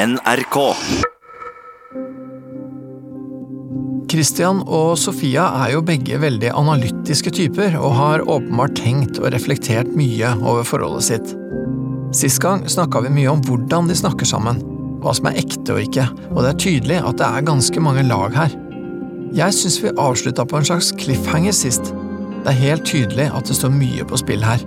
NRK. Christian og Sofia er jo begge veldig analytiske typer, og har åpenbart tenkt og reflektert mye over forholdet sitt. Sist gang snakka vi mye om hvordan de snakker sammen, hva som er ekte og ikke, og det er tydelig at det er ganske mange lag her. Jeg syns vi avslutta på en slags cliffhanger sist. Det er helt tydelig at det står mye på spill her.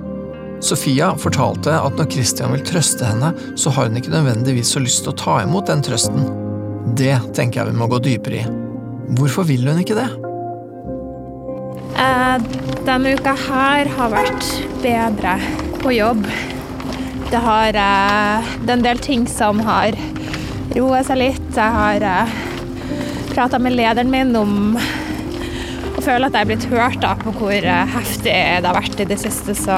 Sofia fortalte at når Christian vil trøste henne, så har hun ikke nødvendigvis så lyst til å ta imot den trøsten. Det tenker jeg vi må gå dypere i. Hvorfor vil hun ikke det? Eh, denne uka her har vært bedre på jobb. Det, har, eh, en del ting som har roa seg litt. Jeg har eh, prata med lederen min om å føle at jeg er blitt hørt da, på hvor eh, heftig det har vært i det siste. Så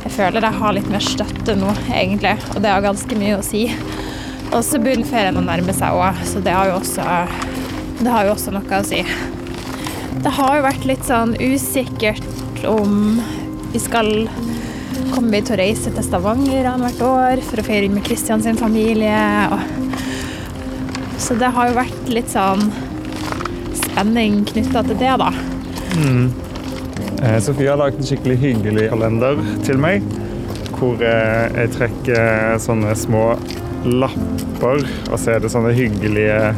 jeg føler jeg har litt mer støtte nå, egentlig. Og det har ganske mye å si. Og så begynner ferien å nærme seg òg, så det har også det har jo også noe å si. Det har jo vært litt sånn usikkert om vi skal Kommer vi til å reise til Stavanger annethvert år for å feire med Kristian sin familie? Så det har jo vært litt sånn spenning knytta til det, da. Eh, Sofie har lagd en skikkelig hyggelig kalender til meg. Hvor eh, jeg trekker sånne små lapper, og så er det sånne hyggelige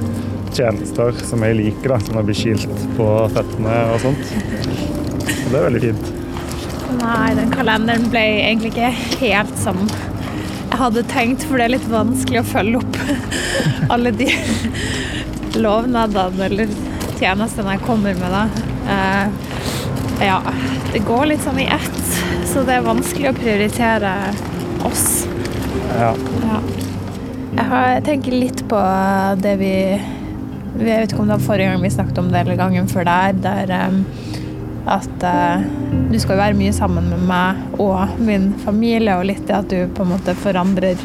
tjenester som jeg liker. da, Som å bli kilt på føttene og sånt. Og det er veldig fint. Nei, den kalenderen ble egentlig ikke helt som jeg hadde tenkt, for det er litt vanskelig å følge opp alle de lovnadene eller tjenestene jeg kommer med. da. Eh, ja, det går litt sånn i ett, så det er vanskelig å prioritere oss. Ja. Ja. Jeg, har, jeg tenker litt på det vi Jeg vet ikke om det var forrige gang vi snakket om det, eller gangen før der, der um, at uh, du skal være mye sammen med meg og min familie, og litt det at du på en måte forandrer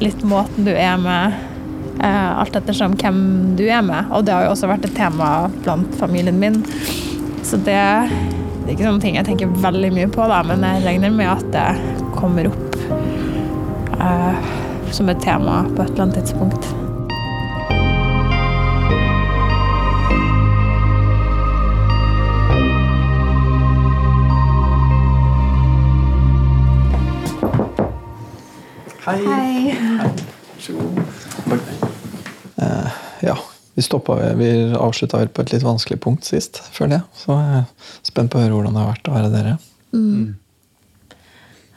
litt måten du er med, uh, alt ettersom hvem du er med. Og det har jo også vært et tema blant familien min. Så det er ikke sånne ting jeg tenker veldig mye på, da, men jeg regner med at det kommer opp uh, som et tema på et eller annet tidspunkt. Hei. Hei. Så god. Vi stoppa Vi avslutta vel på et litt vanskelig punkt sist, føler jeg. Så jeg er spent på å høre hvordan det har vært å være dere.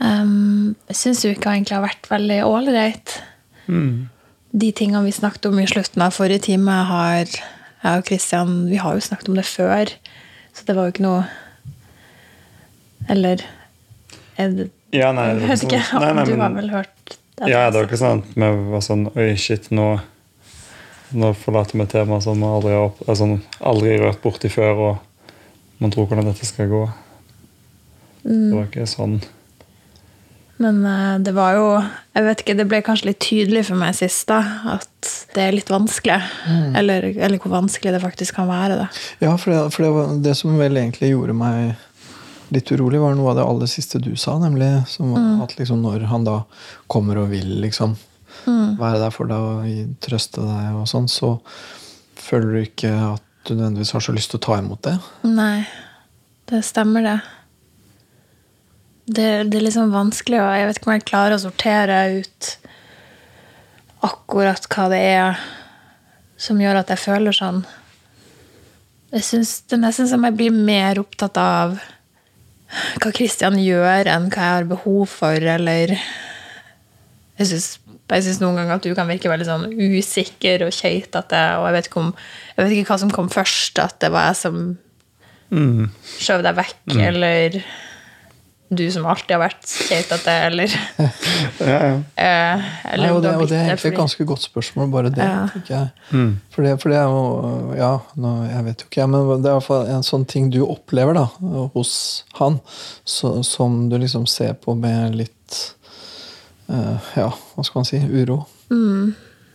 Um, jeg syns uka egentlig har vært veldig ålreit. De tingene vi snakket om i slutten av forrige time, har jeg og Kristian Vi har jo snakket om det før, så det var jo ikke noe Eller er det, Ja, nei, Jeg det ikke. sånn- nei, nei, du har vel hørt det? Ja, det var ikke sånn at vi var sånn Oi, shit, nå, nå forlater vi et tema som vi aldri har altså, aldri rørt borti før, og man tror hvordan dette skal gå. Det var ikke sånn. Men eh, det var jo Jeg vet ikke, det ble kanskje litt tydelig for meg sist, da, at det er litt vanskelig. Eller, eller hvor vanskelig det faktisk kan være, da. Ja, for, det, for det, var, det som vel egentlig gjorde meg litt urolig, var noe av det aller siste du sa, nemlig som var at liksom når han da kommer og vil liksom være der for deg og trøste deg og sånn, så føler du ikke at du nødvendigvis har så lyst til å ta imot det. Nei, det stemmer det. Det, det er liksom vanskelig, og jeg vet ikke om jeg klarer å sortere ut akkurat hva det er som gjør at jeg føler sånn. Jeg synes Det er nesten som jeg blir mer opptatt av hva Kristian gjør, enn hva jeg har behov for, eller Jeg syns jeg synes noen ganger at du kan virke veldig sånn usikker og keitete, og jeg vet, ikke om, jeg vet ikke hva som kom først, at det var jeg som skjøv deg vekk, eller du som alltid har vært keitete, eller Ja, ja. eh, Eller Nei, og, det, og det er egentlig et ganske godt spørsmål, bare det. Ja. tenker jeg. For, det, for det er jo Ja, nå, jeg vet jo ikke, men det er i hvert fall en sånn ting du opplever da, hos han, så, som du liksom ser på med litt Ja, hva skal man si? Uro.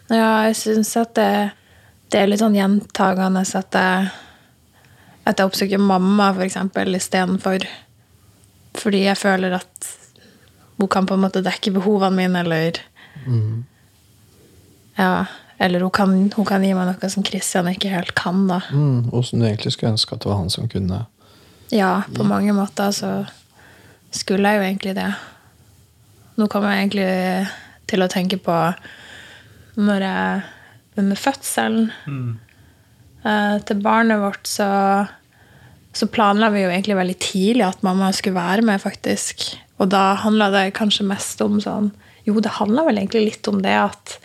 Ja, jeg syns at det, det er litt sånn gjentagende at jeg, at jeg oppsøker mamma, for eksempel, istedenfor. Fordi jeg føler at hun kan på en måte dekke behovene mine, eller Ja, eller hun kan, hun kan gi meg noe som Kristian ikke helt kan, da. Mm, og som du egentlig skulle ønske at det var han som kunne. Ja, på mange måter så skulle jeg jo egentlig det. Nå kommer jeg egentlig til å tenke på når jeg Med fødselen eh, til barnet vårt, så, så planla vi jo egentlig veldig tidlig at mamma skulle være med, faktisk. Og da handla det kanskje mest om sånn Jo, det handla vel egentlig litt om det at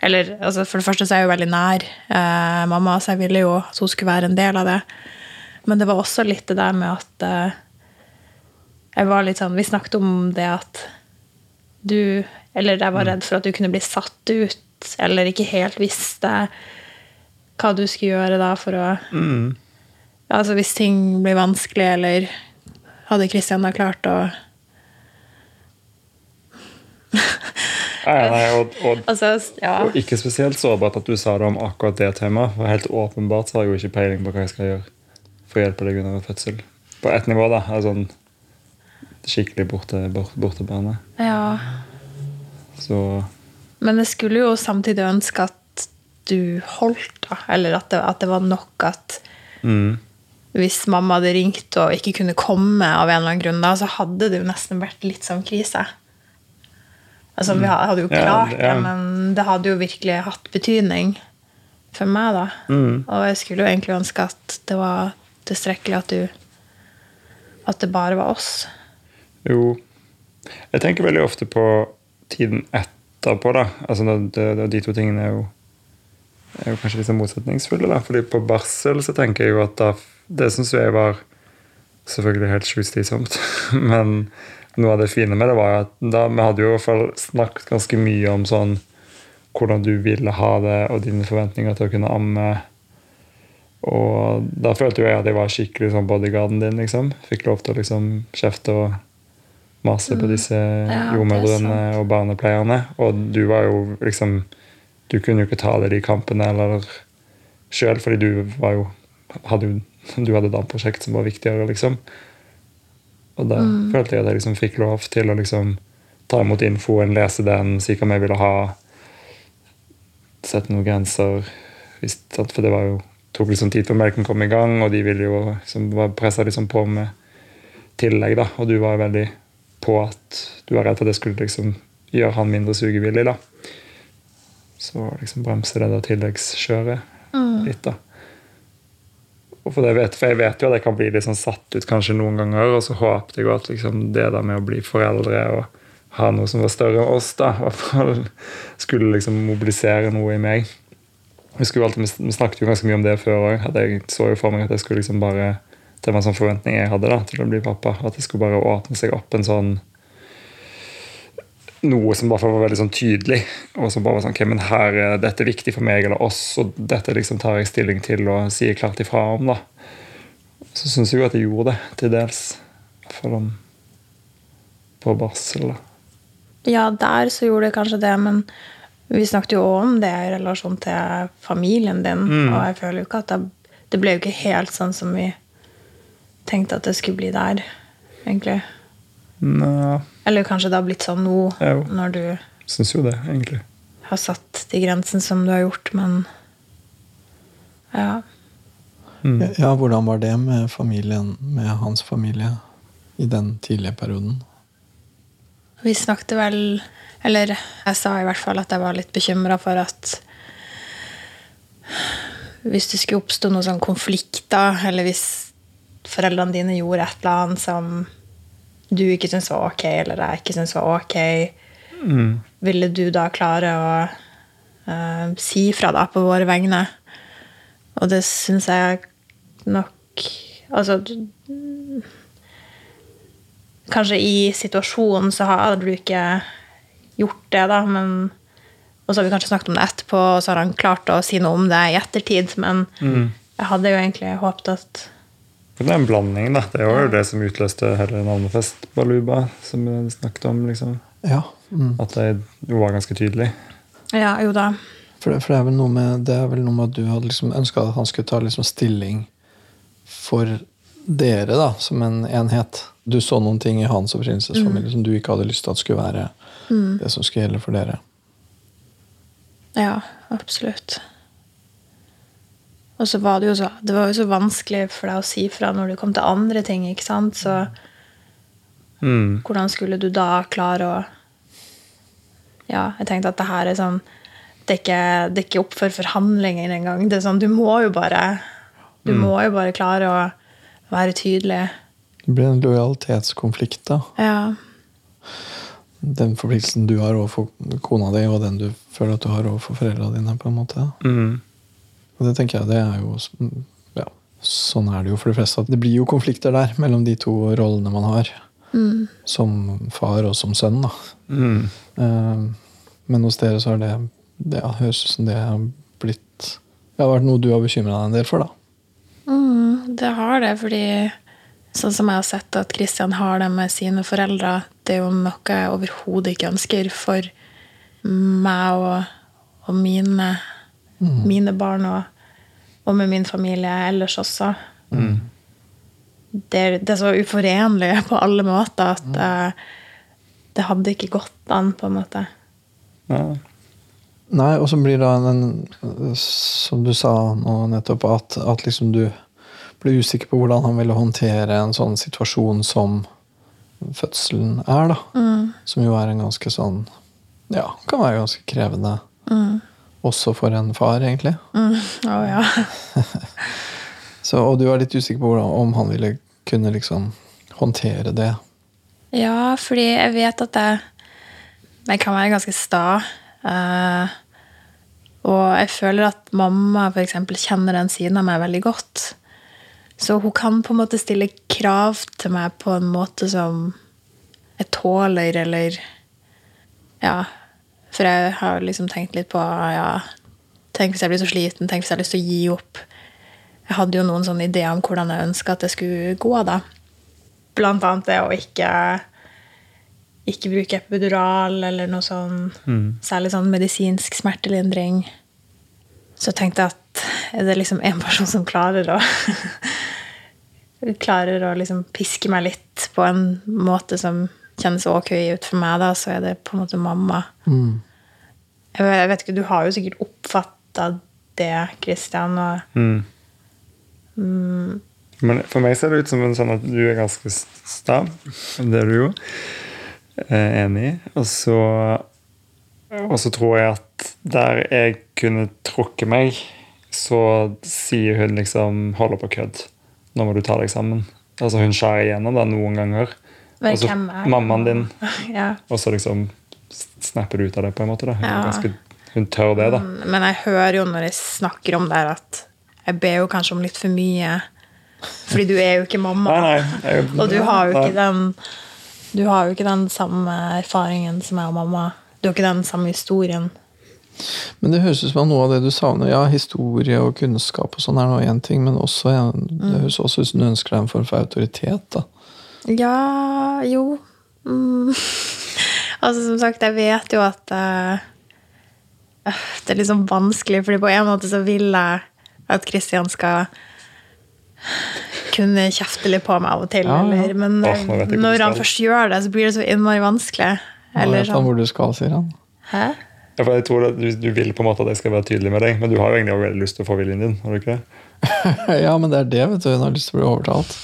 Eller altså, for det første så er jeg jo veldig nær eh, mamma, så jeg ville jo at hun skulle være en del av det. Men det var også litt det der med at eh, jeg var litt sånn Vi snakket om det at du Eller jeg var redd for at du kunne bli satt ut, eller ikke helt visste hva du skulle gjøre da for å Altså hvis ting blir vanskelig, eller hadde Kristian da klart å Nei, nei, og, og, Altså, ja. og ikke spesielt sårbart at du sa det om akkurat det temaet. For helt åpenbart så har jeg jo ikke peiling på hva jeg skal gjøre for å hjelpe deg under en fødsel. På ett nivå, da. sånn skikkelig borte, borte, bortebane. ja. Så Men jeg skulle jo samtidig ønske at du holdt, da. Eller at det, at det var nok at mm, hvis mamma hadde ringt og ikke kunne komme av en eller annen grunn, da, så hadde det jo nesten vært litt sånn krise. Altså, Vi hadde jo klart ja. det, men det hadde jo virkelig hatt betydning for meg, da. mm, Og jeg skulle jo egentlig ønske at det var tilstrekkelig at du At det bare var oss. Jo. Jeg tenker veldig ofte på tiden etterpå, da. Altså, det, det, de to tingene er jo, er jo kanskje litt liksom motsetningsfulle, da. Fordi på barsel så tenker jeg jo at da Det syns jeg var selvfølgelig helt sjukt slitsomt. Men noe av det fine med det var at da vi hadde jo i hvert fall snakket ganske mye om sånn hvordan du ville ha det, og dine forventninger til å kunne amme. Og da følte jo jeg at jeg var skikkelig sånn bodyguarden din. liksom. Fikk lov til å liksom kjefte og mase på disse jordmødrene jordmødrene og barnepleierne. Og du var jo liksom Du kunne jo ikke ta det de kampene eller sjøl, fordi du var jo hadde du hadde et annet prosjekt som var viktigere, liksom. Og da Mm. følte jeg at jeg liksom fikk lov til å liksom ta imot infoen, lese den, si hva vi ville ha. Sette noen grenser. For det var jo, tok liksom tid før melken kom i gang, og de ville jo liksom, pressa liksom på med tillegg. da, Og du var veldig på at du var redd for at det skulle liksom gjøre han mindre sugevillig. da. Så liksom bremse det der tilleggskjøret litt, da. Og for, det vet, for jeg vet jo at jeg kan bli litt sånn satt ut kanskje noen ganger, og så håpet jeg jo at liksom det der med å bli foreldre og ha noe som var større enn oss, da, i hvert fall skulle liksom mobilisere noe i meg. Vi, alltid, vi snakket jo ganske mye om det før òg. Jeg så jo for meg at jeg skulle liksom bare Det var en sånn forventning jeg hadde da, til å bli pappa. At det skulle bare åpne seg opp en sånn noe som var veldig sånn tydelig. Og som bare var sånn, ok, men her er viktig for meg eller oss, og dette liksom tar jeg stilling til og sier klart ifra om. da. Så syns jeg jo at jeg gjorde det, til dels. I hvert fall om på barsel. da. Ja, der så gjorde jeg kanskje det, men vi snakket jo også om det i relasjon til familien din, og jeg føler jo ikke at det, det ble jo ikke helt sånn som vi tenkte at det skulle bli der, egentlig. Nå. Eller kanskje det har blitt sånn nå, Jo. når du syns jo det, egentlig. har satt de grensene som du har gjort, men ja. Ja, hvordan var det med familien, med hans familie, i den tidlige perioden? Vi snakket vel Eller jeg sa i hvert fall at jeg var litt bekymra for at hvis det skulle oppstå noen sånn konflikter, eller hvis foreldrene dine gjorde et eller annet som du ikke syntes var ok, eller jeg ikke syntes var ok, ville du da klare å uh, si fra da på våre vegne? Og det syns jeg nok Altså Kanskje i situasjonen så hadde du ikke gjort det, da, men Og så har vi kanskje snakket om det etterpå, og så har han klart å si noe om det i ettertid, men jeg hadde jo egentlig håpet at Det er en blanding, da. Det var jo det som utløste hele navnefest Baluba, som vi snakket om. liksom. Ja. Mm. At det var ganske tydelig. Ja, jo da. For, det, for det, er vel noe med, det er vel noe med at du hadde liksom ønska at han skulle ta liksom stilling for dere da, som en enhet. Du så noen ting i hans opprinnelsesfamilie som du ikke hadde lyst til at skulle være det som skulle gjelde for dere. Ja, absolutt. Og så var det jo så, det var jo så vanskelig for deg å si fra når du kom til andre ting, ikke sant? Så Mm. hvordan skulle du da klare å Ja, jeg tenkte at det her er sånn Det er ikke, det er ikke opp for forhandlinger engang. Det er sånn, du må jo bare Du må jo bare klare å være tydelig. Det blir en lojalitetskonflikt, da. Ja. Den forpliktelsen du har overfor kona di, og den du føler at du har overfor foreldrene dine. på en måte. Mm. Og det tenker jeg det er jo ja, Sånn er det jo for de fleste. Det blir jo konflikter der mellom de to rollene man har. Som far og som sønn. da. Mm. Uh, Men hos dere så har det Det ja, høres ut som det har blitt Det har vært noe du har bekymra deg en del for, da. Mm, det har det, fordi sånn som jeg har sett at Kristian har det med sine foreldre, det er jo noe jeg overhodet ikke ønsker for meg og, og mine, mine barn, og, og med min familie ellers også. Det, er, det er så uforenlig på alle måter at uh, det hadde ikke gått an, på en måte. Ja. Nei, og så blir det en, Som du sa nå nettopp, at, at liksom du ble usikker på hvordan han ville håndtere en sånn situasjon som fødselen er, da. Som jo er en ganske sånn Ja, kan være ganske krevende. Også for en far, egentlig. Å ja. Så, og du er litt usikker på hvordan, om han ville kunne liksom håndtere det. Ja, fordi jeg vet at jeg, jeg kan være ganske sta. Uh, og jeg føler at mamma for eksempel, kjenner den siden av meg veldig godt. Så hun kan på en måte stille krav til meg på en måte som jeg tåler, eller Ja. For jeg har liksom tenkt litt på ja, Tenk hvis jeg blir så sliten, tenk hvis jeg har lyst til å gi opp. Jeg hadde jo noen sånne ideer om hvordan jeg ønska at det skulle gå. da. Blant annet det å ikke ikke bruke epidural eller noe sånn særlig sånn medisinsk smertelindring. Så tenkte jeg at er det liksom en person som klarer å klarer å liksom piske meg litt på en måte som kjennes ok ut for meg, da, så er det på en måte mamma. Vet- jeg vet ikke, Du har jo sikkert oppfatta det, Kristian. Og Mm. Men for meg ser det ut som en sånn at du er ganske sta. Det er du jo. Eh, enig. Og så Og så tror jeg at der jeg kunne trukket meg, så sier hun liksom 'hold opp og kødd'. Nå må du ta deg sammen. Altså Hun skjærer igjennom da noen ganger. Men Og så hvem er mammaen din. ja. Og så liksom snapper du ut av det, på en måte. da. Hun, Ja. ganske, hun tør det, da. Men jeg hører jo når jeg snakker om det, at jeg ber jo kanskje om litt for mye. Fordi du er jo ikke mamma. Nei, nei. Jeg, Og du har jo nei. ikke den Du har jo ikke den samme erfaringen som jeg og mamma. Du har ikke den samme historien. Men det høres ut som at noe av det du savner, ja, historie og kunnskap og sånn er nå én ting, men også, det høres også ut som du ønsker deg en form for autoritet. da. Ja Jo. Mm. altså, som sagt, jeg vet jo at uh, Det er litt sånn vanskelig, fordi på en måte så vil jeg at Kristian skal kunne kjefte litt på meg av og til. Ja, ja. Eller, men ikke når han først gjør det, så blir det så innmari vanskelig. Eller vet han sånn. hvor du skal, sier han. Hæ? Ja, for jeg tror at du, du vil på en måte at jeg skal være tydelig med deg, men du har jo egentlig veldig lyst til å få viljen din. har du ikke det? ja, men det er det, vet du. Hun har lyst til å bli overtalt.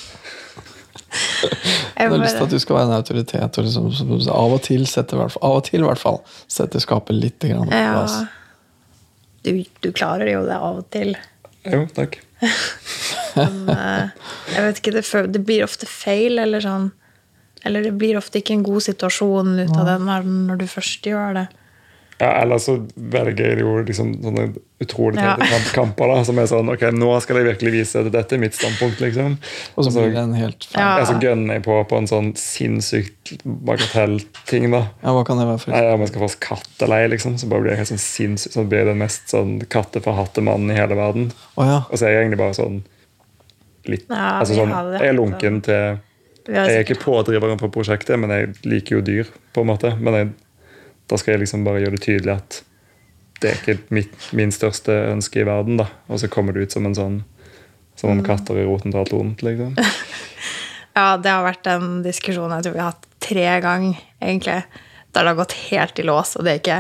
Jeg har lyst til at du skal være en autoritet, og liksom, som- som av og til sette, av og til i hvert fall, sette skapet litt grann på plass. Ja. Du, du klarer jo det av og til. Jo, takk. Men eh, jeg vet ikke, det, det blir ofte feil, eller sånn Eller det blir ofte ikke en god situasjon ut av den verden når du først gjør det. Ja, Eller så velger jeg jo liksom sånne utrolig Ja. tette kamp- kamper da, som er sånn Ok, nå skal jeg virkelig vise at dette er mitt standpunkt, liksom. Og så blir det en helt feil. Ja. Ja, så gønner jeg på på en sånn sinnssykt bagatellting, da. Ja, hva kan det være for Nei, Om jeg skal få oss katteleie, liksom, så bare blir jeg helt sånn sinnssykt Så blir jeg den mest sånn katteforhatte mannen i hele verden. Oh, ja. Og så er jeg egentlig bare sånn litt Ja, altså sånn, Jeg er lunken til Jeg er ikke pådriveren på prosjektet, men jeg liker jo dyr, på en måte. Men jeg, da skal jeg liksom bare gjøre det tydelig at det er ikke mitt, min største ønske i verden, da. Og så kommer det ut som en sånn Som Mm. om katter i roten til alt vondt, liksom. Ja, det har vært en diskusjon jeg tror vi har hatt tre ganger, egentlig. Der det har gått helt i lås, og det er ikke,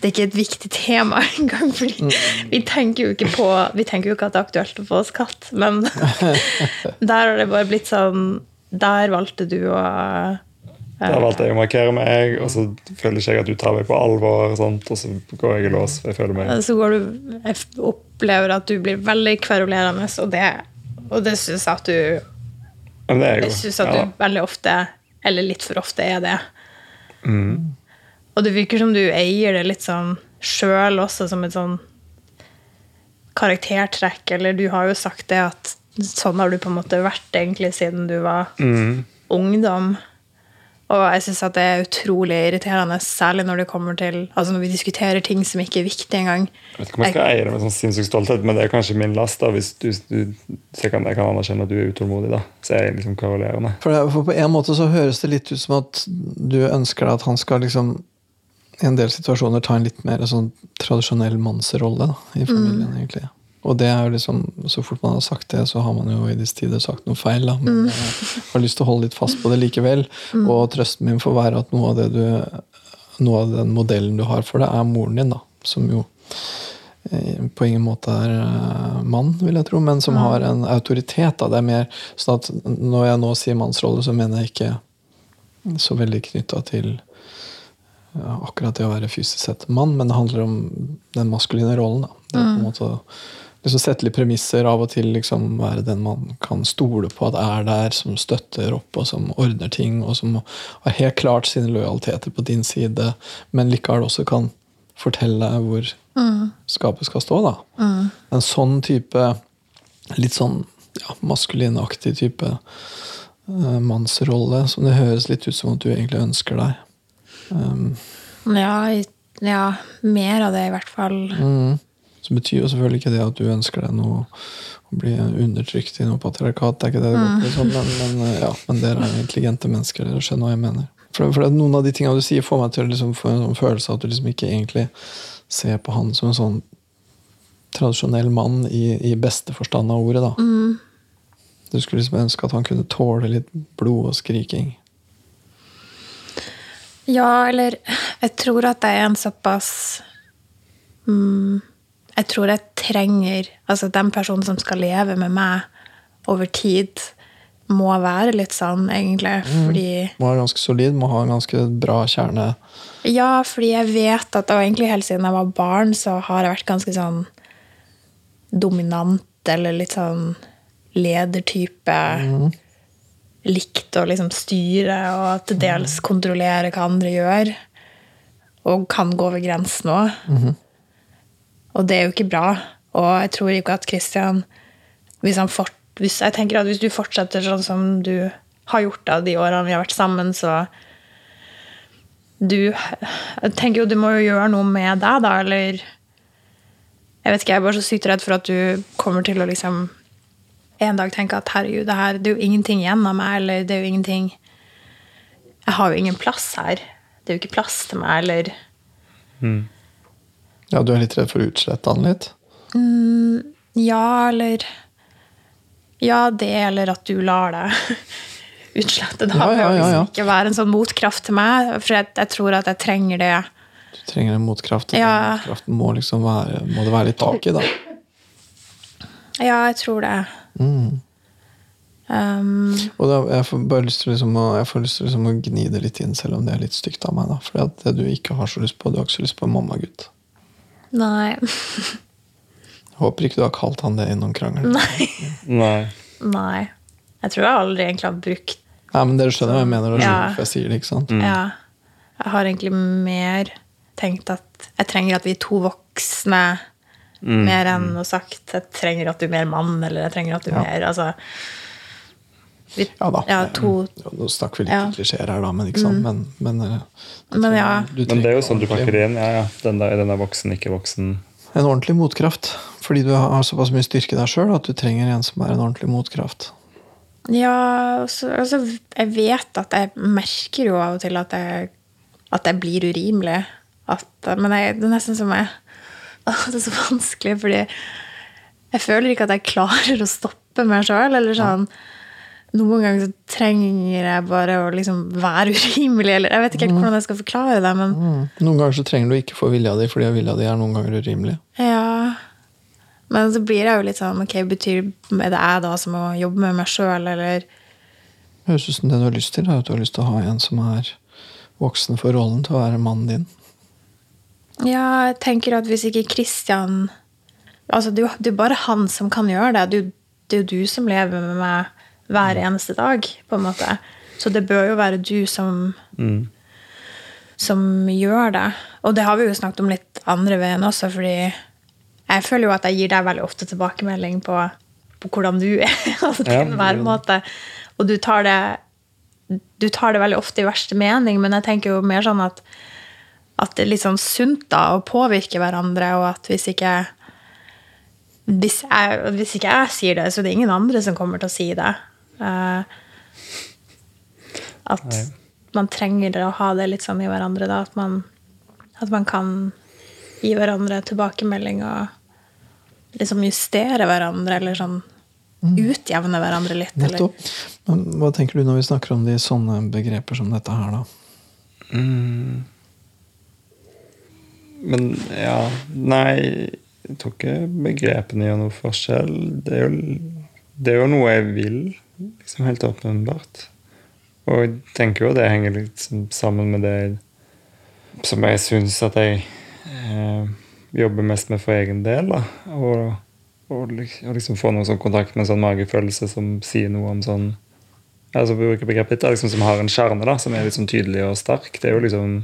det er ikke et viktig tema engang. fordi vi tenker jo ikke på Vi tenker jo ikke at det er aktuelt å få oss katt, men der har det bare blitt sånn Der valgte du å Da valgte jeg å markere meg, og så føler ikke jeg at du tar meg på alvor. Og, sånt, og så går jeg i lås. for jeg føler meg... Så går du Jeg opplever at du blir veldig kverulerende, og det, og det syns jeg at du Men det er jo, Jeg syns at ja. du veldig ofte, eller litt for ofte, er det. Mm. Og det virker som du eier det litt sånn sjøl også, som et sånn karaktertrekk. Eller du har jo sagt det at sånn har du på en måte vært egentlig siden du var Mm. ungdom. Og jeg syns at det er utrolig irriterende, særlig når det kommer til Altså når vi diskuterer ting som ikke er viktige engang. Jeg vet ikke om jeg skal eie det med sånn sinnssyk stolthet, men det er kanskje min last. da, hvis du, du så jeg, kan, jeg kan anerkjenne at du er utålmodig, da. Så jeg er liksom kavalerende. For, det, for på en måte så høres det litt ut som at du ønsker deg at han skal liksom i en del situasjoner ta en litt mer sånn tradisjonell mannsrolle da, i familien. egentlig. Og det er jo liksom, så fort man har sagt det, så har man jo i disse tider sagt noe feil. da, Men jeg har lyst til å holde litt fast på det likevel. Og trøsten min får være at noe av det du, noe av den modellen du har for det, er moren din, da. Som jo eh, på ingen måte er eh, mann, vil jeg tro, men som har en autoritet. Da. Det er mer sånn at Når jeg nå sier mannsrolle, så mener jeg ikke så veldig knytta til ja, akkurat det å være fysisk sett mann, men det handler om den maskuline rollen. Da. Det er på en måte å liksom sette litt premisser, av og til liksom være den man kan stole på at er der, som støtter opp, og som ordner ting, og som har helt klart sine lojaliteter på din side, men likevel også kan fortelle hvor hvor skapet skal stå. da. En sånn type litt sånn ja, maskulinaktig type uh, mannsrolle, som det høres litt ut som at du egentlig ønsker deg. Um, Ja, ja, mer av det, i hvert fall. mm. Betyr jo selvfølgelig ikke det at du ønsker deg noe å bli undertrykt i noe patriarkat. Det er ikke det det sånn, men, men, eh, ja, men dere er intelligente mennesker. Dere skjønner hva jeg mener. For, for Noen av de tingene du sier, får meg til å liksom få en sånn følelse av at du liksom ikke egentlig ser på han som en sånn tradisjonell mann i, i beste forstand av ordet. da. Du skulle liksom ønske at han kunne tåle litt blod og skriking. Ja, eller jeg tror at det er en såpass mm, Jeg tror jeg trenger Altså, den personen som skal leve med meg over tid, må være litt sånn, egentlig. Fordi Må være ganske solid, må ha en ganske bra kjerne. Ja, fordi jeg vet at Og egentlig helt siden jeg var barn, så har jeg vært ganske sånn dominant, eller litt sånn ledertype. Likt å liksom styre og til dels kontrollere hva andre gjør. Og kan gå over grensen òg. Og det er jo ikke bra. Og jeg tror ikke at Christian hvis fort, hvis, Jeg tenker at hvis du fortsetter sånn som du har gjort da, de årene vi har vært sammen, så du Jeg tenker jo du må jo gjøre noe med deg, da, eller Jeg vet ikke, jeg er bare så sykt redd for at du kommer til å liksom en dag tenke at herregud, det her det er jo ingenting igjen av meg, eller det er jo ingenting Jeg har jo ingen plass her. Det er jo ikke plass til meg, eller Ja, du er litt redd for å utslette han litt? Ja, eller Ja, det, eller at du lar deg utslette. Da Ja, ja, ja, ja. liksom ikke være en sånn motkraft til meg. For jeg, jeg tror at jeg trenger det. Du trenger en motkraft. og Ja. Den motkraften må liksom være, må det være litt tak i, da. Ja, jeg tror det. Mm. Um, Og da, jeg får bare lyst til, liksom å, lyst til liksom å gni det litt inn, selv om det er litt stygt av meg. da. For det du ikke har så lyst på, du har ikke så lyst på en mammagutt. Nei. Håper ikke du har kalt han det i noen krangel. Nei. Nei. Nei. Jeg tror jeg aldri egentlig har brukt Nei, men dere skjønner hva jeg mener, Ja. jeg sier det, ikke sant? Ja. Jeg har egentlig mer tenkt at jeg trenger at vi er to voksne. Mer enn å sagt jeg trenger at du er mer mann, eller jeg trenger at du er Ja. mer altså, vi, Ja da. Ja, to Ja, Nå snakker vi litt Ja. klisjeer her, da, men ikke sant? Men, men, eh, Men ja. du Men det er jo sånn du pakker det inn. Ja, ja. Den der, den er voksen, ikke voksen. En ordentlig motkraft. Fordi du har såpass mye styrke i deg sjøl at du trenger en som er en ordentlig motkraft. Ja, så, altså, jeg vet at jeg merker jo av og til at jeg, at jeg blir urimelig. At, men jeg, det er nesten som jeg Det er så vanskelig, fordi jeg føler ikke at jeg klarer å stoppe meg sjøl. Eller sånn noen ganger så trenger jeg bare å liksom være urimelig, eller jeg vet ikke helt hvordan jeg skal forklare det, men Mm. Noen ganger så trenger du ikke få vilja di, fordi vilja di er noen ganger urimelig. ja. Men så blir jeg jo litt sånn Ok, betyr er det jeg da som må jobbe med meg sjøl, eller Høres ut som det du har lyst til, er at du har lyst til å ha en som er voksen for rollen til å være mannen din. Ja, jeg tenker at hvis ikke Christian Altså, det er jo bare han som kan gjøre det. Det er jo du som lever med meg hver eneste dag, på en måte. Så det bør jo være du som som gjør det. Og det har vi jo snakket om litt andre veien også, fordi jeg føler jo at jeg gir deg veldig ofte tilbakemelding på, på hvordan du er. altså på Ja. enhver måte. Og du tar det du tar det veldig ofte i verste mening, men jeg tenker jo mer sånn at at det er litt sånn sunt da, å påvirke hverandre, og at hvis ikke hvis jeg, hvis ikke jeg sier det, så er det ingen andre som kommer til å si det. Eh, at Nei. man trenger å ha det litt sånn i hverandre, da. At man, at man kan gi hverandre tilbakemelding og liksom justere hverandre, eller sånn utjevne hverandre litt. Eller. Nettopp. Men hva tenker du når vi snakker om de sånne begreper som dette her, da? Mm. Men ja Nei, jeg tror ikke begrepene gjør noe forskjell. Det er jo, det er jo noe jeg vil, liksom helt åpenbart. Og jeg tenker jo det henger litt sammen med det som jeg syns at jeg eh, jobber mest med for egen del. da. Og, og, og liksom få noe sånn kontakt med en sånn magefølelse som sier noe om sånn altså begrepet liksom, som har en kjerne da, som er litt sånn tydelig og sterk. Det er jo liksom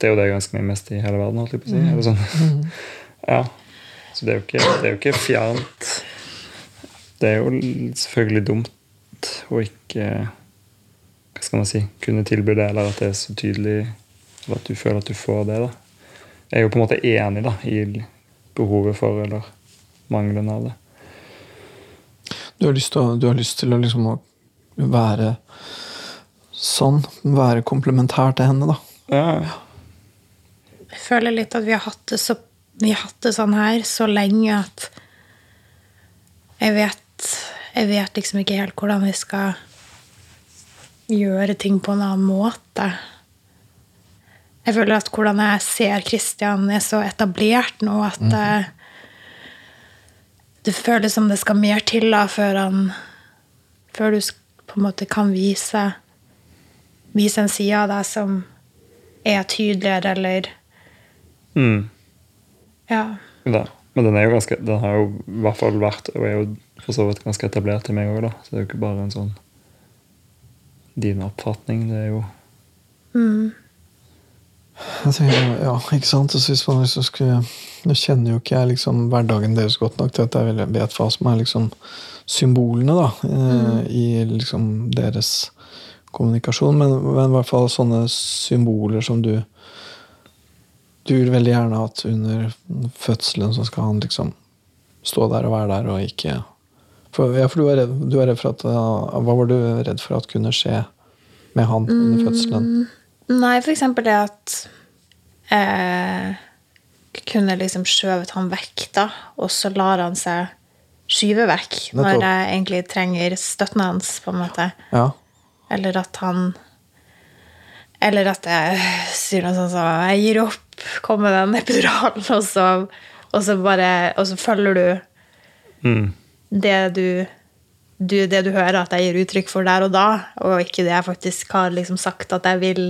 det er jo det jeg ønsker meg mest i hele verden. holdt jeg på å si. Eller sånn. Ja. Så det er, jo ikke, det er jo ikke fjernt. Det er jo selvfølgelig dumt å ikke Hva skal man si kunne tilby det, eller at det er så tydelig, eller at du føler at du får det. da. Jeg er jo på en måte enig da, i behovet for, eller mangelen av det. Du har lyst til å, du har lyst til å liksom å være sånn. Være komplementær til henne, da. Ja, Jeg føler litt at vi har hatt det, så, vi har hatt det sånn her så lenge at jeg vet, jeg vet liksom ikke helt hvordan vi skal gjøre ting på en annen måte. Jeg føler at hvordan jeg ser Kristian, er så etablert nå at eh, det føles som det skal mer til da, før han Før du på en måte kan vise Vise en side av deg som er tydeligere, eller mm. Ja. da. Men den er jo ganske Den har jo i hvert fall vært og er jo for så vidt ganske etablert i meg òg, da. Så det er jo ikke bare en sånn din oppfatning. Det er jo Mm. Jeg tenker, ja, ikke sant? Og så hvis man liksom skulle Nå kjenner jo ikke jeg liksom hverdagen deres godt nok til at jeg vet hva som er liksom symbolene da, mm. i liksom deres kommunikasjon. Men, men i hvert fall sånne symboler som du Du vil veldig gjerne at under fødselen så skal han liksom stå der og være der og ikke for, ja, for du er, redd, du er redd for at Hva var du redd for at kunne skje med han under fødselen? Nei, for eksempel det at eh, kunne liksom skjøvet han vekk, da, og så lar han seg skyve vekk når jeg egentlig trenger støtten hans, på en måte. Ja. Eller at han Eller at jeg sier noe sånt som Jeg gir opp, kom med den epiduralen, og så, og så bare Og så følger du mm. Det du, du, det du hører at jeg gir uttrykk for der og da, og ikke det jeg faktisk har liksom sagt at jeg vil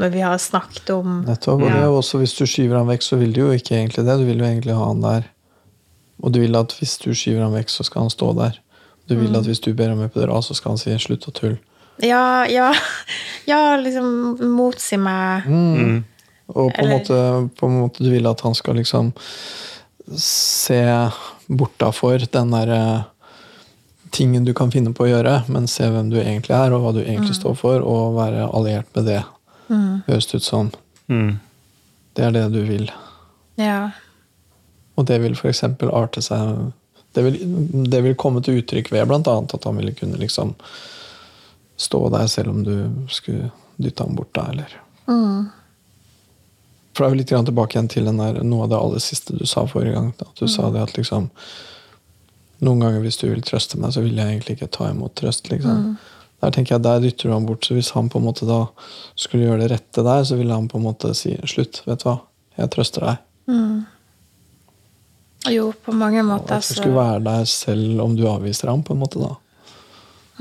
når vi har snakket om Nettopp. Og det er jo også hvis du skyver han vekk, så vil du jo ikke egentlig det. Du vil jo egentlig ha han der. Og du vil at hvis du skyver han vekk, så skal han stå der. Du vil at hvis du ber om epidural, så skal han si 'slutt å tulle'. Ja, ja, ja liksom motsi meg. Mm. Og på en, måte, på en måte du vil at han skal liksom se bortafor den derre tingen du kan finne på å gjøre, men se hvem du egentlig er, og hva du egentlig står for, og være alliert med det. Høres det ut som. Mm. Det er det du vil. Ja. Og det vil f.eks. arte seg det vil, det vil komme til uttrykk ved bl.a. at han ville kunne liksom stå der selv om du skulle dytte ham bort da, eller For det er jo litt tilbake igjen til den der, noe av det aller siste du sa forrige gang. da, At du sa det at liksom Noen ganger hvis du vil trøste meg, så vil jeg egentlig ikke ta imot trøst. liksom. Der tenker jeg, der dytter du ham bort. Så hvis han på en måte da skulle gjøre det rette der, så ville han på en måte si slutt, vet du hva, jeg trøster deg. Jo, på mange måter Hvorfor skulle være der selv om du avviser ham, på en måte da.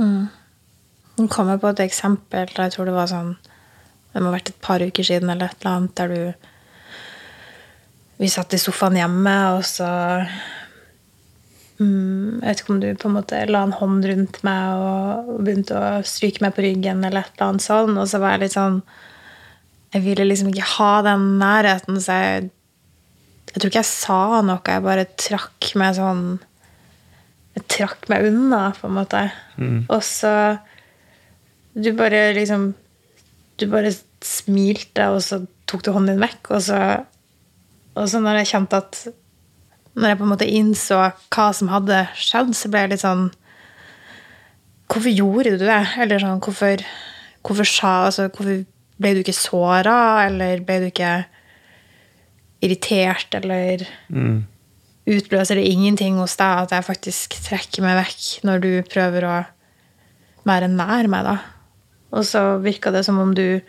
Nå kom jeg på et eksempel der jeg tror det var sånn Det må ha vært et par uker siden eller et eller annet, der du Vi satt i sofaen hjemme, og så mm, Jeg vet ikke om du på en måte la en hånd rundt meg og, og begynte å stryke meg på ryggen, eller et eller annet sånn, og så var jeg litt sånn Jeg ville liksom ikke ha den nærheten, så jeg Jeg tror ikke jeg sa noe, jeg bare trakk meg sånn jeg trakk meg unna, på en måte. Og så Du bare liksom Du bare smilte, og så tok du hånden din vekk, og så Og så når jeg kjente at Når jeg på en måte innså hva som hadde skjedd, så ble jeg litt sånn Hvorfor gjorde du det? Eller sånn, hvorfor, hvorfor sa altså, Hvorfor ble du ikke såra, eller ble du ikke irritert, eller utløser det ingenting hos deg at jeg faktisk trekker meg vekk når du prøver å være nær meg, da. Og så virka det som om du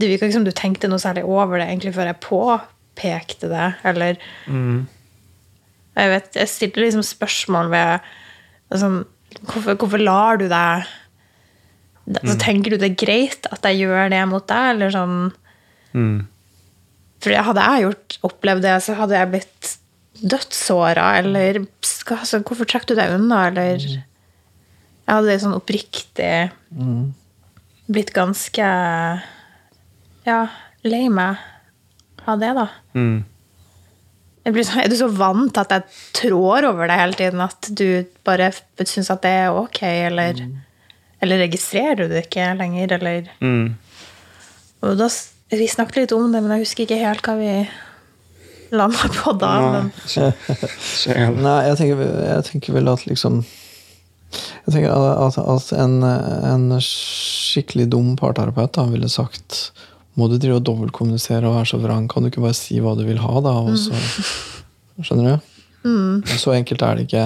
Det virka ikke som du tenkte noe særlig over det egentlig før jeg påpekte det, eller Jeg vet, jeg stiller liksom spørsmål ved altså, hvorfor, hvorfor lar du deg altså, Tenker du det er greit at jeg gjør det mot deg, eller sånn? For hadde jeg gjort, opplevd det, så hadde jeg blitt dødssåra, eller altså, Hvorfor trekker du deg unna, eller Jeg hadde sånn oppriktig blitt ganske Ja, lei meg av det, da. Jeg blir så, er du så vant til at jeg trår over deg hele tiden at du bare syns at det er ok, eller, eller registrerer du det ikke lenger, eller? Og da, Vi snakket litt om det, men jeg husker ikke helt hva vi landa på da. Men, Nei, jeg tenker, jeg tenker vel at liksom Jeg tenker at, at en, en skikkelig dum parterapeut da ville sagt må du drive og dobbeltkommunisere og være så vrang? Kan du ikke bare si hva du vil ha, da? Og så, skjønner du? Så enkelt er det ikke.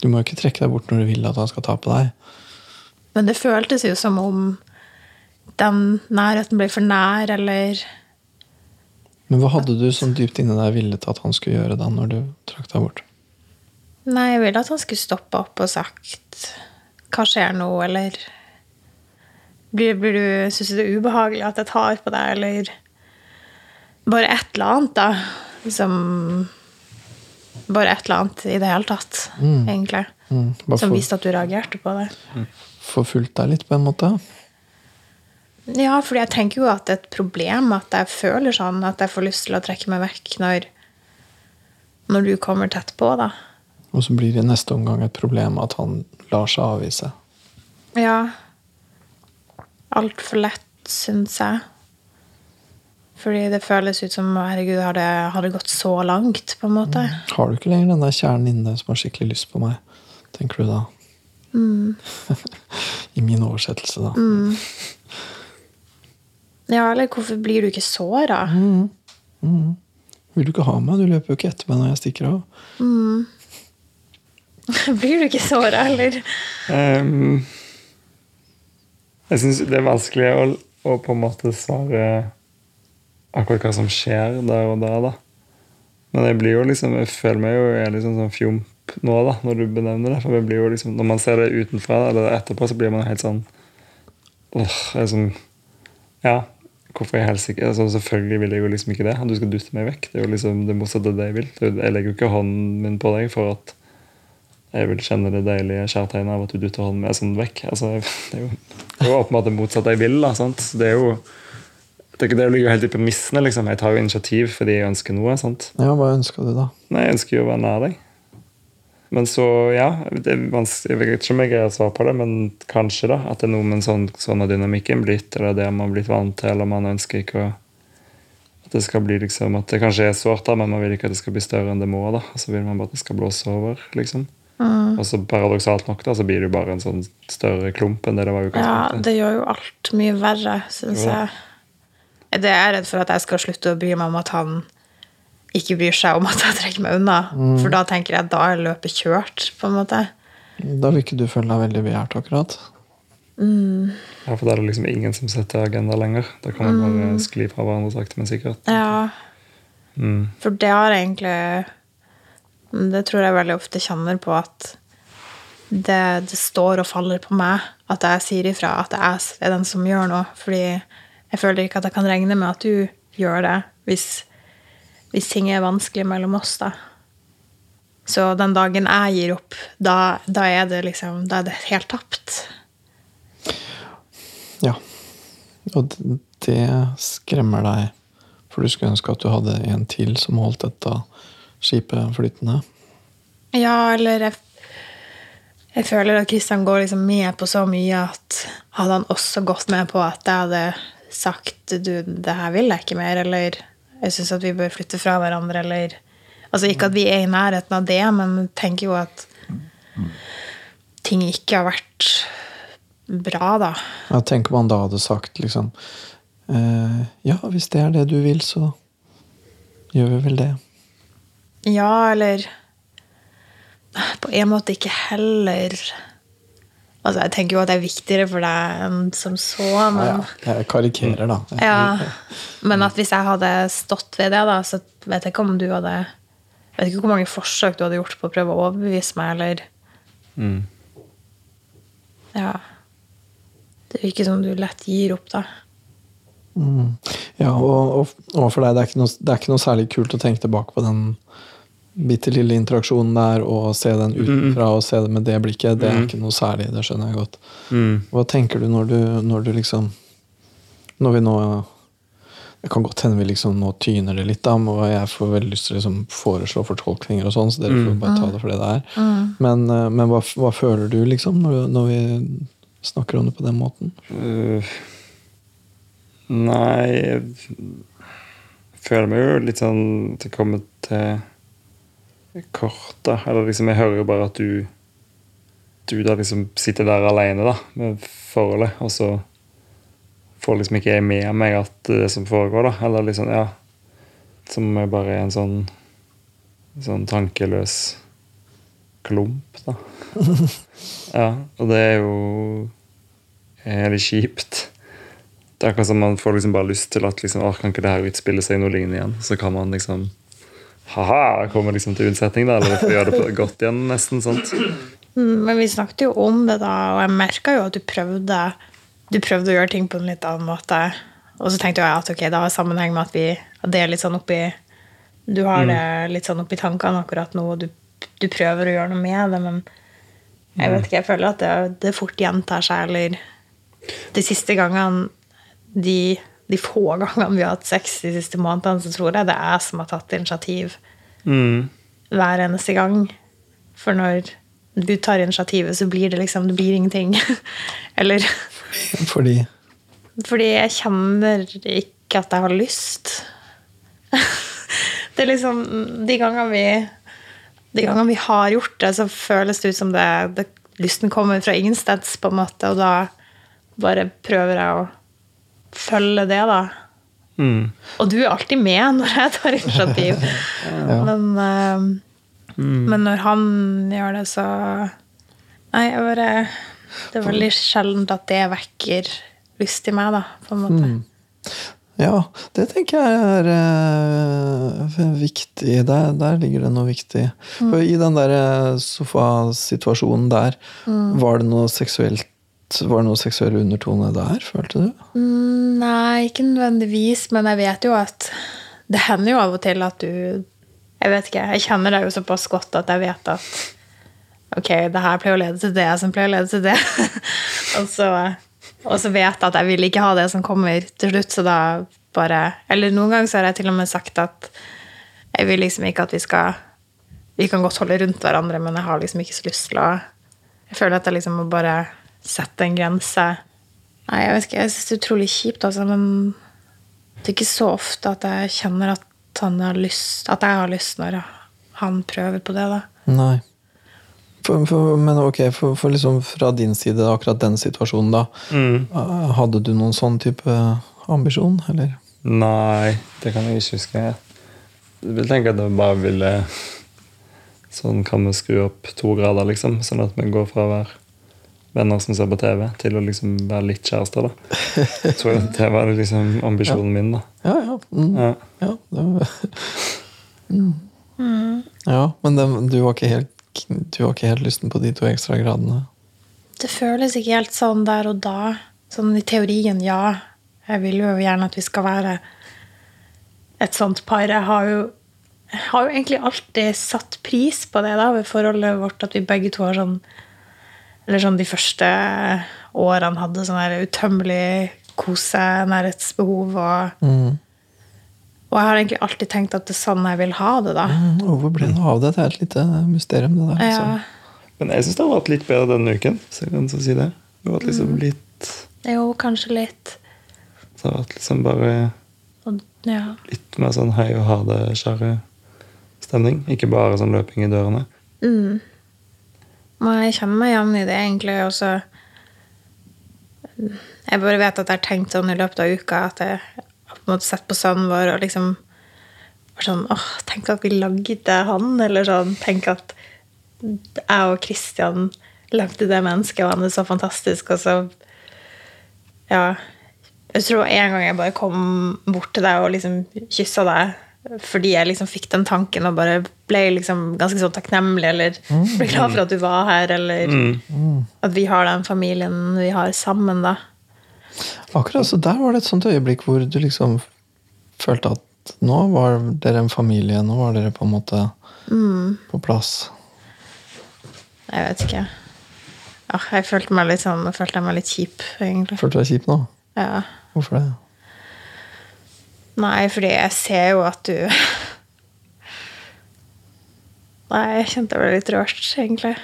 Du må jo ikke trekke deg bort når du vil at han skal ta på deg. men det føltes jo som om den nærheten ble for nær, eller Men hva hadde du som dypt inni deg villet at han skulle gjøre da, når du trakk deg bort? Nei, jeg ville at han skulle stoppe opp og sagt Hva skjer nå, eller blir, blir du, Syns du det er ubehagelig at jeg tar på deg, eller Bare et eller annet, da. Liksom Bare et eller annet i det hele tatt, egentlig. Mm, bare Som for, viste at du reagerte på det. forfulgt deg litt, på en måte? Ja, fordi jeg tenker jo at det er et problem at jeg føler sånn, at jeg får lyst til å trekke meg vekk når, når du kommer tett på, da. Og så blir det i neste omgang et problem at han lar seg avvise. Ja. Altfor lett, syns jeg. Fordi det føles ut som herregud, har det, har det gått så langt, på en måte? Har du ikke lenger den der kjernen inni deg som har skikkelig lyst på meg? Tenker du da? I min oversettelse, da. Ja, eller hvorfor blir du ikke såra? Vil du ikke ha meg? Du løper jo ikke etter meg når jeg stikker av. blir du ikke såra, eller? Um, jeg syns det er vanskelig å, å på en måte svare akkurat hva som skjer der og da. da. Men jeg blir jo liksom, jeg føler meg jo jeg er liksom sånn fjomp nå, da, når du benevner det. For jeg blir jo liksom, Når man ser det utenfra eller etterpå, så blir man helt sånn åh, jeg er sånn, Ja, hvorfor jeg helsike altså, Selvfølgelig vil jeg jo liksom ikke det. Du skal dytte meg vekk. Det er jo liksom det motsatte av det jeg vil. Er Jeg legger jo ikke hånden min på deg for at jeg vil kjenne det deilige kjærtegnet av at du dytter hånden med sånn vekk. Altså, det, er jo, det er jo åpenbart det motsatte jeg vil. da, sant? Det jo det, er det ligger jo helt i premissene. liksom. Jeg tar jo initiativ fordi jeg ønsker noe. sant? Ja, hva ønsker du, da? Nei, Jeg ønsker jo å være nær deg. Men så, ja det er vanskelig, Jeg vet ikke om jeg greier å svare på det, men kanskje da, at det er noe med sånn, sånn har dynamikken blitt, eller det man har blitt vant til, eller man ønsker ikke å At det skal bli liksom, at det kanskje er sårt, men man vil ikke at det skal bli større enn det må. da, Så vil man bare at det skal blåse over. liksom. Og så paradoksalt nok da, så blir det jo bare en sånn større klump enn det det var utgangspunktet. Ja, det gjør jo alt mye verre, syns jeg. Det er jeg redd for at jeg skal slutte å bry meg om at han ikke bryr seg om at jeg trekker meg unna. For da tenker jeg at da er løpet kjørt, på en måte. Da vil ikke du føle deg veldig begjært, akkurat. Ja, for da er det liksom ingen som setter agenda lenger. Da kan man bare skli fra hverandre sakte, men sikkert. Ja, Mm. for det har egentlig Det tror jeg veldig ofte kjenner på at det, det står og faller på meg at jeg sier ifra at jeg er den som gjør noe. Fordi jeg føler ikke at jeg kan regne med at du gjør det hvis, hvis ting er vanskelig mellom oss, da. Så den dagen jeg gir opp, da, da er det liksom Da er det helt tapt. Ja. Og det skremmer deg, for du skulle ønske at du hadde en til som holdt dette skipet flytende. Ja, eller jeg, jeg føler at Kristian går liksom med på så mye at hadde han også gått med på at jeg hadde sagt du, det her vil jeg ikke mer, eller jeg syns at vi bør flytte fra hverandre, eller Altså ikke at vi er i nærheten av det, men tenker jo at ting ikke har vært bra, da. Ja, Tenk om han da hadde sagt liksom eh, Ja, hvis det er det du vil, så gjør vi vel det. Ja, eller På en måte ikke heller Altså, jeg tenker jo at det er viktigere for deg enn som så, men Ja, jeg karikerer, da. Ja, men at hvis jeg hadde stått ved det, da, så vet jeg ikke om du hadde Jeg vet ikke hvor mange forsøk du hadde gjort på å prøve å overbevise meg, eller Mm. Ja. Det virker som du lett gir opp, da. Mm. Ja, og, og, og for deg, det er, noe, det er ikke noe særlig kult å tenke tilbake på den bitte lille interaksjonen der, og se den utenfra og se det med det blikket. Det er ikke noe særlig, det skjønner jeg godt. Mm. Hva tenker du når du, når du liksom Når vi nå Det kan godt hende vi liksom nå tyner det litt, da, og jeg får veldig lyst til å liksom foreslå fortolkninger og sånn, så dere får bare ta det for det det er. Men, eh, men hva, hva føler du, liksom, når, når vi snakker om det på den måten? Uh, nei Jeg føler meg jo litt sånn tilkommet til kort, da. Eller liksom, jeg hører jo bare at du Du da liksom sitter der alene da, med forholdet, og så får liksom ikke jeg med meg at det som foregår, da. Eller liksom, ja Som er bare er en sånn Sånn tankeløs klump, da. ja, og det er jo litt kjipt. Det er akkurat som man får liksom bare lyst til at liksom, «Åh, kan ikke det her utspille seg noe lignende igjen? Så kan man liksom Ha-ha! kommer liksom til unnsetning, da. Eller få gjøre det godt igjen, nesten. sånt. Mm, Men vi snakket jo om det, da, og jeg merka jo at du prøvde Du prøvde å gjøre ting på en litt annen måte. Og så tenkte jeg at ok, det har sammenheng med at, vi, at det er litt sånn oppi Du har det litt sånn oppi tankene akkurat nå, og du, du prøver å gjøre noe med det, men jeg vet ikke, jeg føler at det, det fort gjentar seg, eller De siste gangene de, de få gangene vi har hatt sex de siste månedene, så tror jeg det er jeg som har tatt initiativ Mm. hver eneste gang. For når du tar initiativet, så blir det liksom Det blir ingenting. Eller Fordi fordi jeg kjenner ikke at jeg har lyst. Det er liksom De gangene vi De gangene vi har gjort det, så føles det ut som det, det lysten kommer fra ingensteds, på en måte, og da bare prøver jeg å følge det, da. Mm. Og du er alltid med når jeg tar initiativ. Men, eh, men når han gjør det, så Nei, jeg bare Det er veldig sjelden at det vekker lyst i meg, da, på en måte. Ja, det tenker jeg er uh, viktig. Der, der ligger det noe viktig. For I den der eh, sofasituasjonen der, var det noe seksuelt var det noe seksuell undertone der, følte du? Mm, Nei, ikke nødvendigvis, men jeg vet jo at det hender jo av og til at du Jeg vet ikke, jeg kjenner deg jo såpass godt at jeg vet at ok, det her pleier å lede til det som pleier å lede til det. og, så, og så vet jeg at jeg vil ikke ha det som kommer til slutt, så da bare Eller noen ganger så har jeg til og med sagt at jeg vil liksom ikke at vi skal Vi kan godt holde rundt hverandre, men jeg har liksom ikke så lyst til å Jeg føler at jeg liksom må bare sette en grense. Nei, jeg vet ikke, jeg synes det er utrolig kjipt, altså, men det er ikke så ofte at jeg kjenner at, han har lyst, at jeg har lyst når han prøver på det. da. Nei. For, for, men ok, for, for liksom fra din side, akkurat den situasjonen, da. Mm. Hadde du noen sånn type ambisjon, eller? Nei, det kan jeg ikke huske. Jeg vil tenke at jeg bare ville Sånn kan vi skru opp to grader, liksom. Sånn at vi går fra å være venner som ser på TV, til å liksom være litt kjærester. da. Så det var liksom ambisjonen min. da. Ja, ja. Mm. Ja. Ja, det var... mm. ja men det, du, var ikke helt, du var ikke helt lysten på de to ekstra gradene? Det føles ikke helt sånn der og da. Sånn i teorien, ja. Jeg vil jo gjerne at vi skal være et sånt par. Jeg har jo, jeg har jo egentlig alltid satt pris på det da, ved forholdet vårt, at vi begge to har sånn Eller sånn de første årene hadde sånn der utømmelig kose, nærhetsbehov og Mm. Og jeg har egentlig alltid tenkt at det er sånn jeg vil ha det, da. Mm, Hvorfor ble det av det? Det er et lite mysterium, det der. Ja, Altså. Men jeg syns det har vært litt bedre denne uken. Så jeg kan så si det. Det har vært liksom litt jo, kanskje litt. Det har vært liksom bare ja. litt mer sånn hei og ha det-kjære stemning. Ikke bare sånn løping i dørene. Mm. Jeg kjenner meg igjen i det, egentlig. Og så Jeg bare vet at jeg har tenkt sånn i løpet av uka at jeg har på en måte sett på sønnen vår og liksom vært sånn åh, Tenk at vi lagde han, eller sånn. Tenk at jeg og Kristian lagde det mennesket, og han er så fantastisk, og så Ja. Jeg tror en gang jeg bare kom bort til deg og liksom kyssa deg fordi jeg liksom fikk den tanken og bare ble liksom ganske sånn takknemlig, eller ble glad for at du var her, eller at vi har den familien vi har sammen, da. Akkurat så der var det et sånt øyeblikk hvor du liksom følte at nå var dere en familie, nå var dere på en måte på plass. Jeg vet ikke. Jeg følte meg litt sånn, jeg følte meg litt kjip, egentlig. Følte du deg kjip nå? Ja. Hvorfor det? Nei, fordi jeg ser jo at du Nei, jeg kjente det ble litt rørt, egentlig.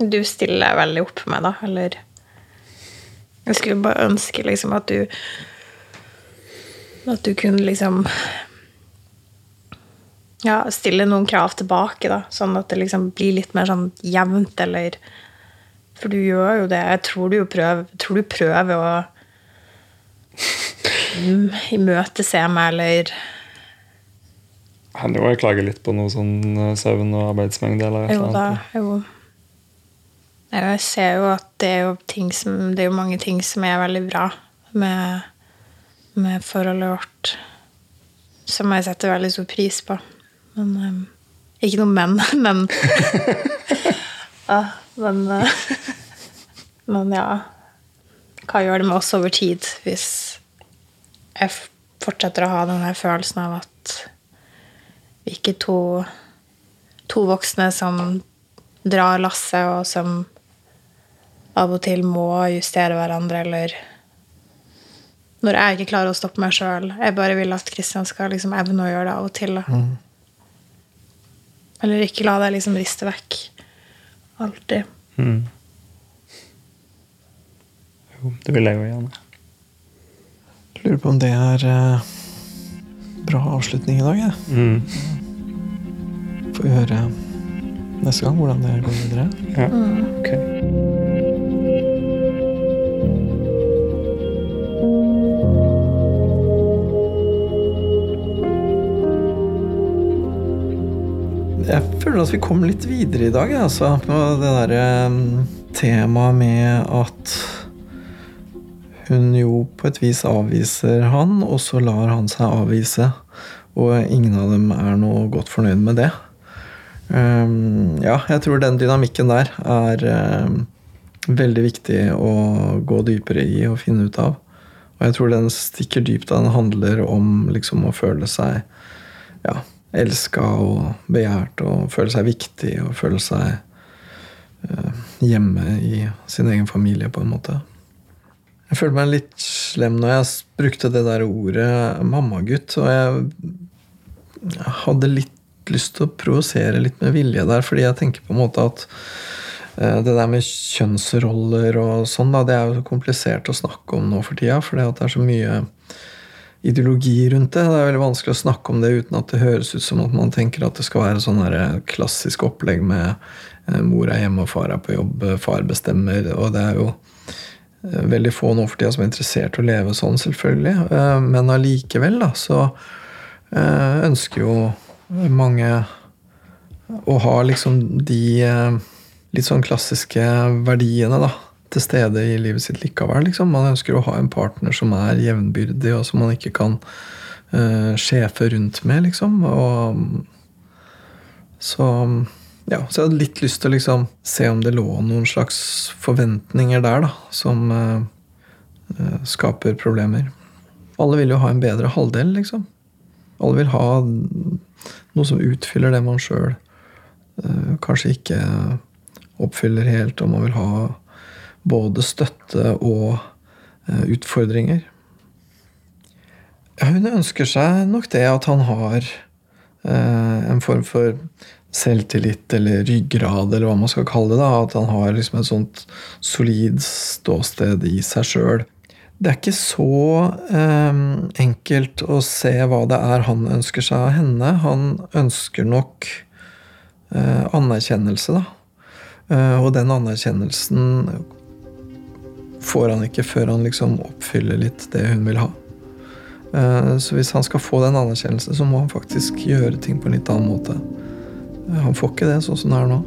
Du stiller veldig opp med da, eller Jeg skulle bare ønske liksom at du At du kunne liksom Ja, stille noen krav tilbake, da, sånn at det liksom blir litt mer sånn jevnt, eller For du gjør jo det. Jeg tror du prøver, tror du prøver å imøtese meg, eller Hender jo jeg klager litt på noe sånn eh, søvn og arbeidsmengde. eller et Jo eller da, annet. jo. Jeg ser jo at det er jo ting som Det er jo mange ting som er veldig bra med, med forholdet vårt. Som jeg setter veldig stor pris på. Men um, Ikke noe men, men ah, Men uh, Men ja. Hva gjør det med oss over tid hvis jeg fortsetter å ha den her følelsen av at vi ikke to to voksne som drar lasset, og som av og til må justere hverandre, eller Når jeg ikke klarer å stoppe meg sjøl. Jeg bare vil at Kristian skal liksom evne å gjøre det av og til. Da. Eller ikke la deg liksom riste vekk. Alltid. Mm. Jo, det vil jeg jo gjerne. Lurer på om det er eh, bra avslutning i dag. jeg. Mm. Får vi høre neste gang hvordan det går videre. Ja. ok. Jeg føler at vi kom litt videre i dag, jeg, altså. På det derre temaet med at hun jo på et vis avviser han, og så lar han seg avvise. Og ingen av dem er noe godt fornøyd med det. Um, ja, jeg tror den dynamikken der er um, veldig viktig å gå dypere i og finne ut av. Og jeg tror den stikker dypt. Den handler om liksom å føle seg ja, elska og begjært og føle seg viktig og føle seg uh, hjemme i sin egen familie, på en måte. Jeg følte meg litt slem når jeg brukte det der ordet mammagutt. Og jeg hadde litt lyst til å provosere litt med vilje der, fordi jeg tenker på en måte at eh, det der med kjønnsroller og sånn, da, det er jo så komplisert å snakke om nå for tida. Fordi det er så mye ideologi rundt det. Det er veldig vanskelig å snakke om det uten at det høres ut som at man tenker at det skal være sånn her klassisk opplegg med eh, mor er hjemme og far er på jobb, eh, far bestemmer. Og det er jo eh, veldig få nå for tida som er interessert i å leve sånn, selvfølgelig. Eh, Men allikevel, da, så eh, ønsker jo mange å ha liksom de eh, litt sånn klassiske verdiene da, til stede i livet sitt likevel. Liksom. Man ønsker å ha en partner som er jevnbyrdig, og som man ikke kan sjefe rundt med, liksom. Og, så ja, så jeg hadde litt lyst til å liksom se om det lå noen slags forventninger der da, som eh, skaper problemer. Alle vil jo ha en bedre halvdel, liksom. Alle vil ha noe som utfyller det man sjøl eh, kanskje ikke oppfyller helt, og man vil ha både støtte og eh, utfordringer. Ja, hun ønsker seg nok det at han har en form for selvtillit eller ryggrad, eller hva man skal kalle det. da, At han har liksom et sånt solid ståsted i seg sjøl. Det er ikke så eh, enkelt å se hva det er han ønsker seg av henne. Han ønsker nok eh, anerkjennelse, da. Eh, og den anerkjennelsen får han ikke før han liksom oppfyller litt det hun vil ha. Eh, så hvis han skal få den anerkjennelsen, så må han faktisk gjøre ting på en litt annen måte. Han får ikke det sånn som det er nå.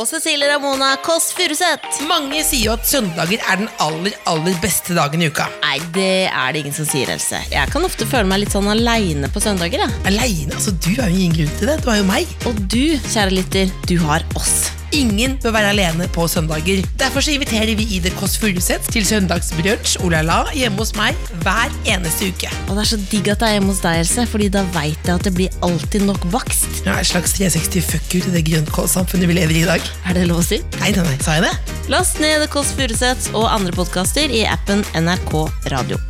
Og Cecilie Ramona Kåss Furuseth. Mange sier jo at søndager er den aller, aller beste dagen i uka. Nei, det er det ingen som sier, Else. Jeg kan ofte føle meg litt sånn aleine på søndager. ja Aleine? Altså, du har jo ingen grunn til det. Du har jo meg. Og du, kjære lytter, du har oss. Ingen bør være alene på søndager. Derfor så inviterer vi Ida Kåss Furuseth til søndagsbrunsj olala hjemme hos meg hver eneste uke. Og det er så digg at det er hjemme hos deg, Else, Fordi da veit jeg at det blir alltid nok bakst. Ja, En slags 360 fuck you til det grønnkålsamfunnet vi lever i i dag. Er det lov å si? Nei, nei, nei, sa jeg det? Last ned Kåss Furuseth og andre podkaster i appen NRK Radio.